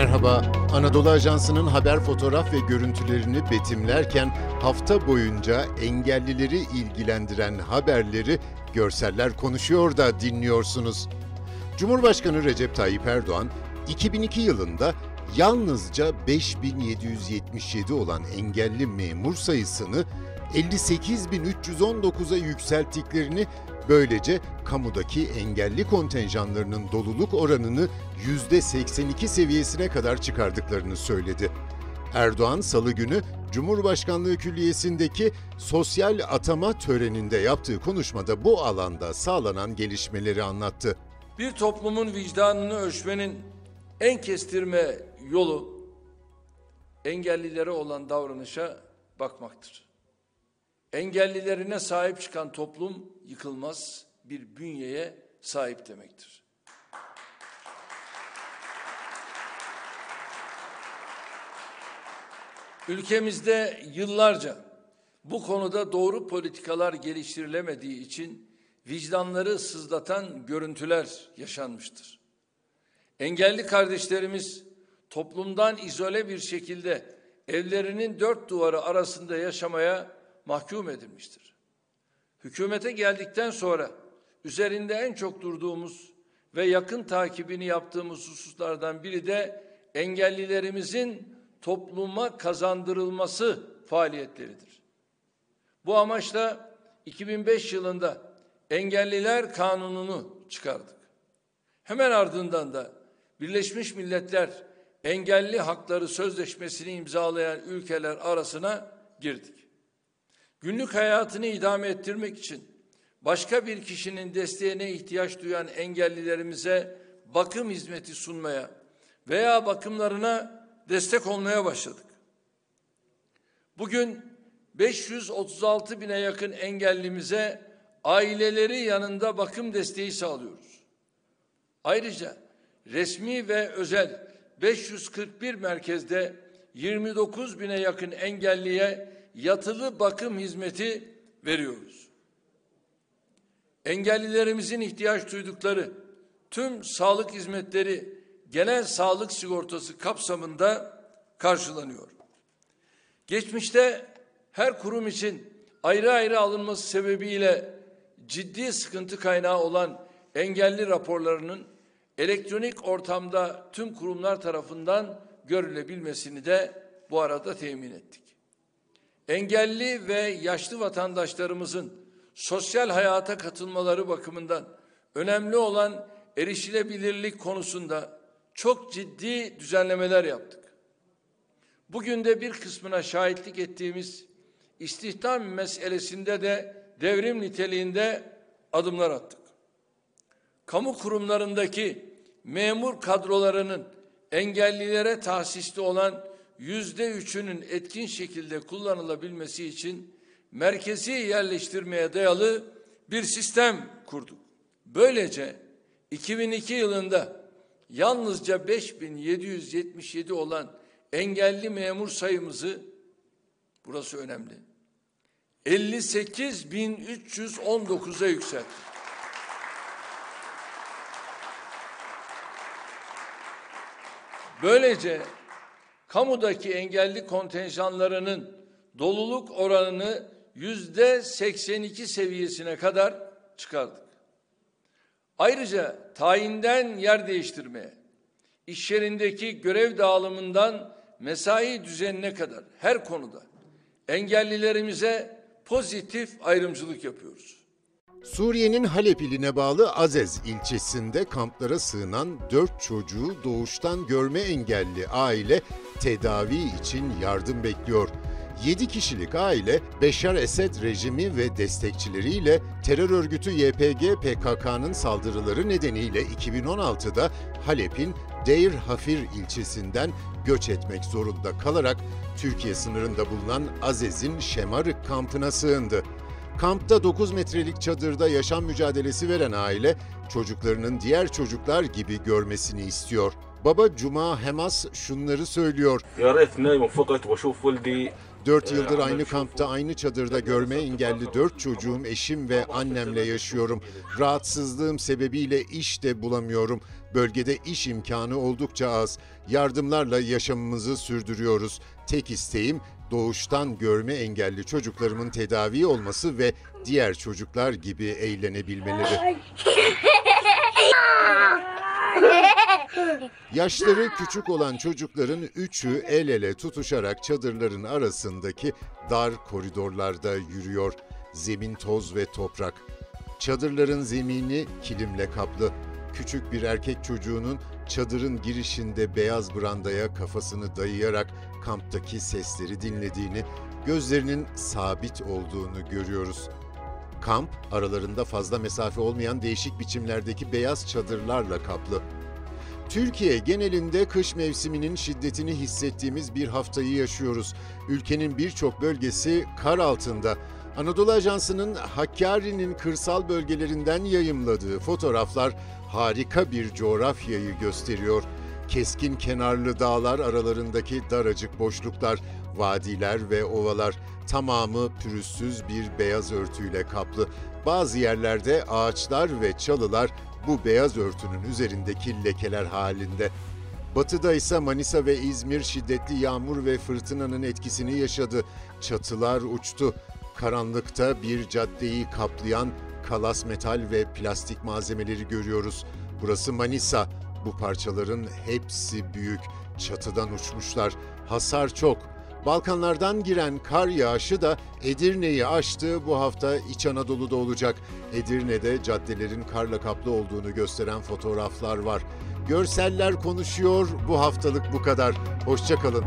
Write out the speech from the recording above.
Merhaba, Anadolu Ajansı'nın haber fotoğraf ve görüntülerini betimlerken hafta boyunca engellileri ilgilendiren haberleri görseller konuşuyor da dinliyorsunuz. Cumhurbaşkanı Recep Tayyip Erdoğan 2002 yılında yalnızca 5777 olan engelli memur sayısını 58.319'a yükselttiklerini böylece kamudaki engelli kontenjanlarının doluluk oranını %82 seviyesine kadar çıkardıklarını söyledi. Erdoğan salı günü Cumhurbaşkanlığı Külliyesi'ndeki sosyal atama töreninde yaptığı konuşmada bu alanda sağlanan gelişmeleri anlattı. Bir toplumun vicdanını ölçmenin en kestirme yolu engellilere olan davranışa bakmaktır. Engellilerine sahip çıkan toplum yıkılmaz bir bünyeye sahip demektir. Ülkemizde yıllarca bu konuda doğru politikalar geliştirilemediği için vicdanları sızlatan görüntüler yaşanmıştır. Engelli kardeşlerimiz toplumdan izole bir şekilde evlerinin dört duvarı arasında yaşamaya mahkum edilmiştir. Hükümete geldikten sonra üzerinde en çok durduğumuz ve yakın takibini yaptığımız hususlardan biri de engellilerimizin topluma kazandırılması faaliyetleridir. Bu amaçla 2005 yılında Engelliler Kanunu'nu çıkardık. Hemen ardından da Birleşmiş Milletler Engelli Hakları Sözleşmesi'ni imzalayan ülkeler arasına girdik. Günlük hayatını idame ettirmek için başka bir kişinin desteğine ihtiyaç duyan engellilerimize bakım hizmeti sunmaya veya bakımlarına destek olmaya başladık. Bugün 536 bine yakın engellimize aileleri yanında bakım desteği sağlıyoruz. Ayrıca resmi ve özel 541 merkezde 29 bine yakın engelliye yatılı bakım hizmeti veriyoruz. Engellilerimizin ihtiyaç duydukları tüm sağlık hizmetleri genel sağlık sigortası kapsamında karşılanıyor. Geçmişte her kurum için ayrı ayrı alınması sebebiyle ciddi sıkıntı kaynağı olan engelli raporlarının elektronik ortamda tüm kurumlar tarafından görülebilmesini de bu arada temin ettik. Engelli ve yaşlı vatandaşlarımızın sosyal hayata katılmaları bakımından önemli olan erişilebilirlik konusunda çok ciddi düzenlemeler yaptık. Bugün de bir kısmına şahitlik ettiğimiz istihdam meselesinde de devrim niteliğinde adımlar attık. Kamu kurumlarındaki memur kadrolarının engellilere tahsisli olan yüzde üçünün etkin şekilde kullanılabilmesi için merkezi yerleştirmeye dayalı bir sistem kurduk. Böylece 2002 yılında yalnızca 5777 olan engelli memur sayımızı burası önemli 58.319'a yükselttik. Böylece kamudaki engelli kontenjanlarının doluluk oranını yüzde 82 seviyesine kadar çıkardık. Ayrıca tayinden yer değiştirmeye, iş yerindeki görev dağılımından mesai düzenine kadar her konuda engellilerimize pozitif ayrımcılık yapıyoruz. Suriye'nin Halep iline bağlı Azez ilçesinde kamplara sığınan 4 çocuğu doğuştan görme engelli aile tedavi için yardım bekliyor. 7 kişilik aile Beşar Esed rejimi ve destekçileriyle terör örgütü YPG PKK'nın saldırıları nedeniyle 2016'da Halep'in Deir Hafir ilçesinden göç etmek zorunda kalarak Türkiye sınırında bulunan Azez'in Şemarık kampına sığındı. Kampta 9 metrelik çadırda yaşam mücadelesi veren aile çocuklarının diğer çocuklar gibi görmesini istiyor. Baba Cuma Hemas şunları söylüyor. 4 yıldır aynı kampta, aynı çadırda görme engelli 4 çocuğum, eşim ve annemle yaşıyorum. Rahatsızlığım sebebiyle iş de bulamıyorum. Bölgede iş imkanı oldukça az. Yardımlarla yaşamımızı sürdürüyoruz. Tek isteğim doğuştan görme engelli çocuklarımın tedavi olması ve diğer çocuklar gibi eğlenebilmeleri. Yaşları küçük olan çocukların üçü el ele tutuşarak çadırların arasındaki dar koridorlarda yürüyor. Zemin toz ve toprak. Çadırların zemini kilimle kaplı. Küçük bir erkek çocuğunun çadırın girişinde beyaz brandaya kafasını dayayarak kamptaki sesleri dinlediğini, gözlerinin sabit olduğunu görüyoruz. Kamp aralarında fazla mesafe olmayan değişik biçimlerdeki beyaz çadırlarla kaplı. Türkiye genelinde kış mevsiminin şiddetini hissettiğimiz bir haftayı yaşıyoruz. Ülkenin birçok bölgesi kar altında. Anadolu Ajansı'nın Hakkari'nin kırsal bölgelerinden yayımladığı fotoğraflar harika bir coğrafyayı gösteriyor. Keskin kenarlı dağlar aralarındaki daracık boşluklar, vadiler ve ovalar tamamı pürüzsüz bir beyaz örtüyle kaplı. Bazı yerlerde ağaçlar ve çalılar bu beyaz örtünün üzerindeki lekeler halinde. Batıda ise Manisa ve İzmir şiddetli yağmur ve fırtınanın etkisini yaşadı. Çatılar uçtu. Karanlıkta bir caddeyi kaplayan kalas metal ve plastik malzemeleri görüyoruz. Burası Manisa. Bu parçaların hepsi büyük. Çatıdan uçmuşlar. Hasar çok. Balkanlardan giren kar yağışı da Edirne'yi aştı. Bu hafta İç Anadolu'da olacak. Edirne'de caddelerin karla kaplı olduğunu gösteren fotoğraflar var. Görseller konuşuyor. Bu haftalık bu kadar. Hoşçakalın.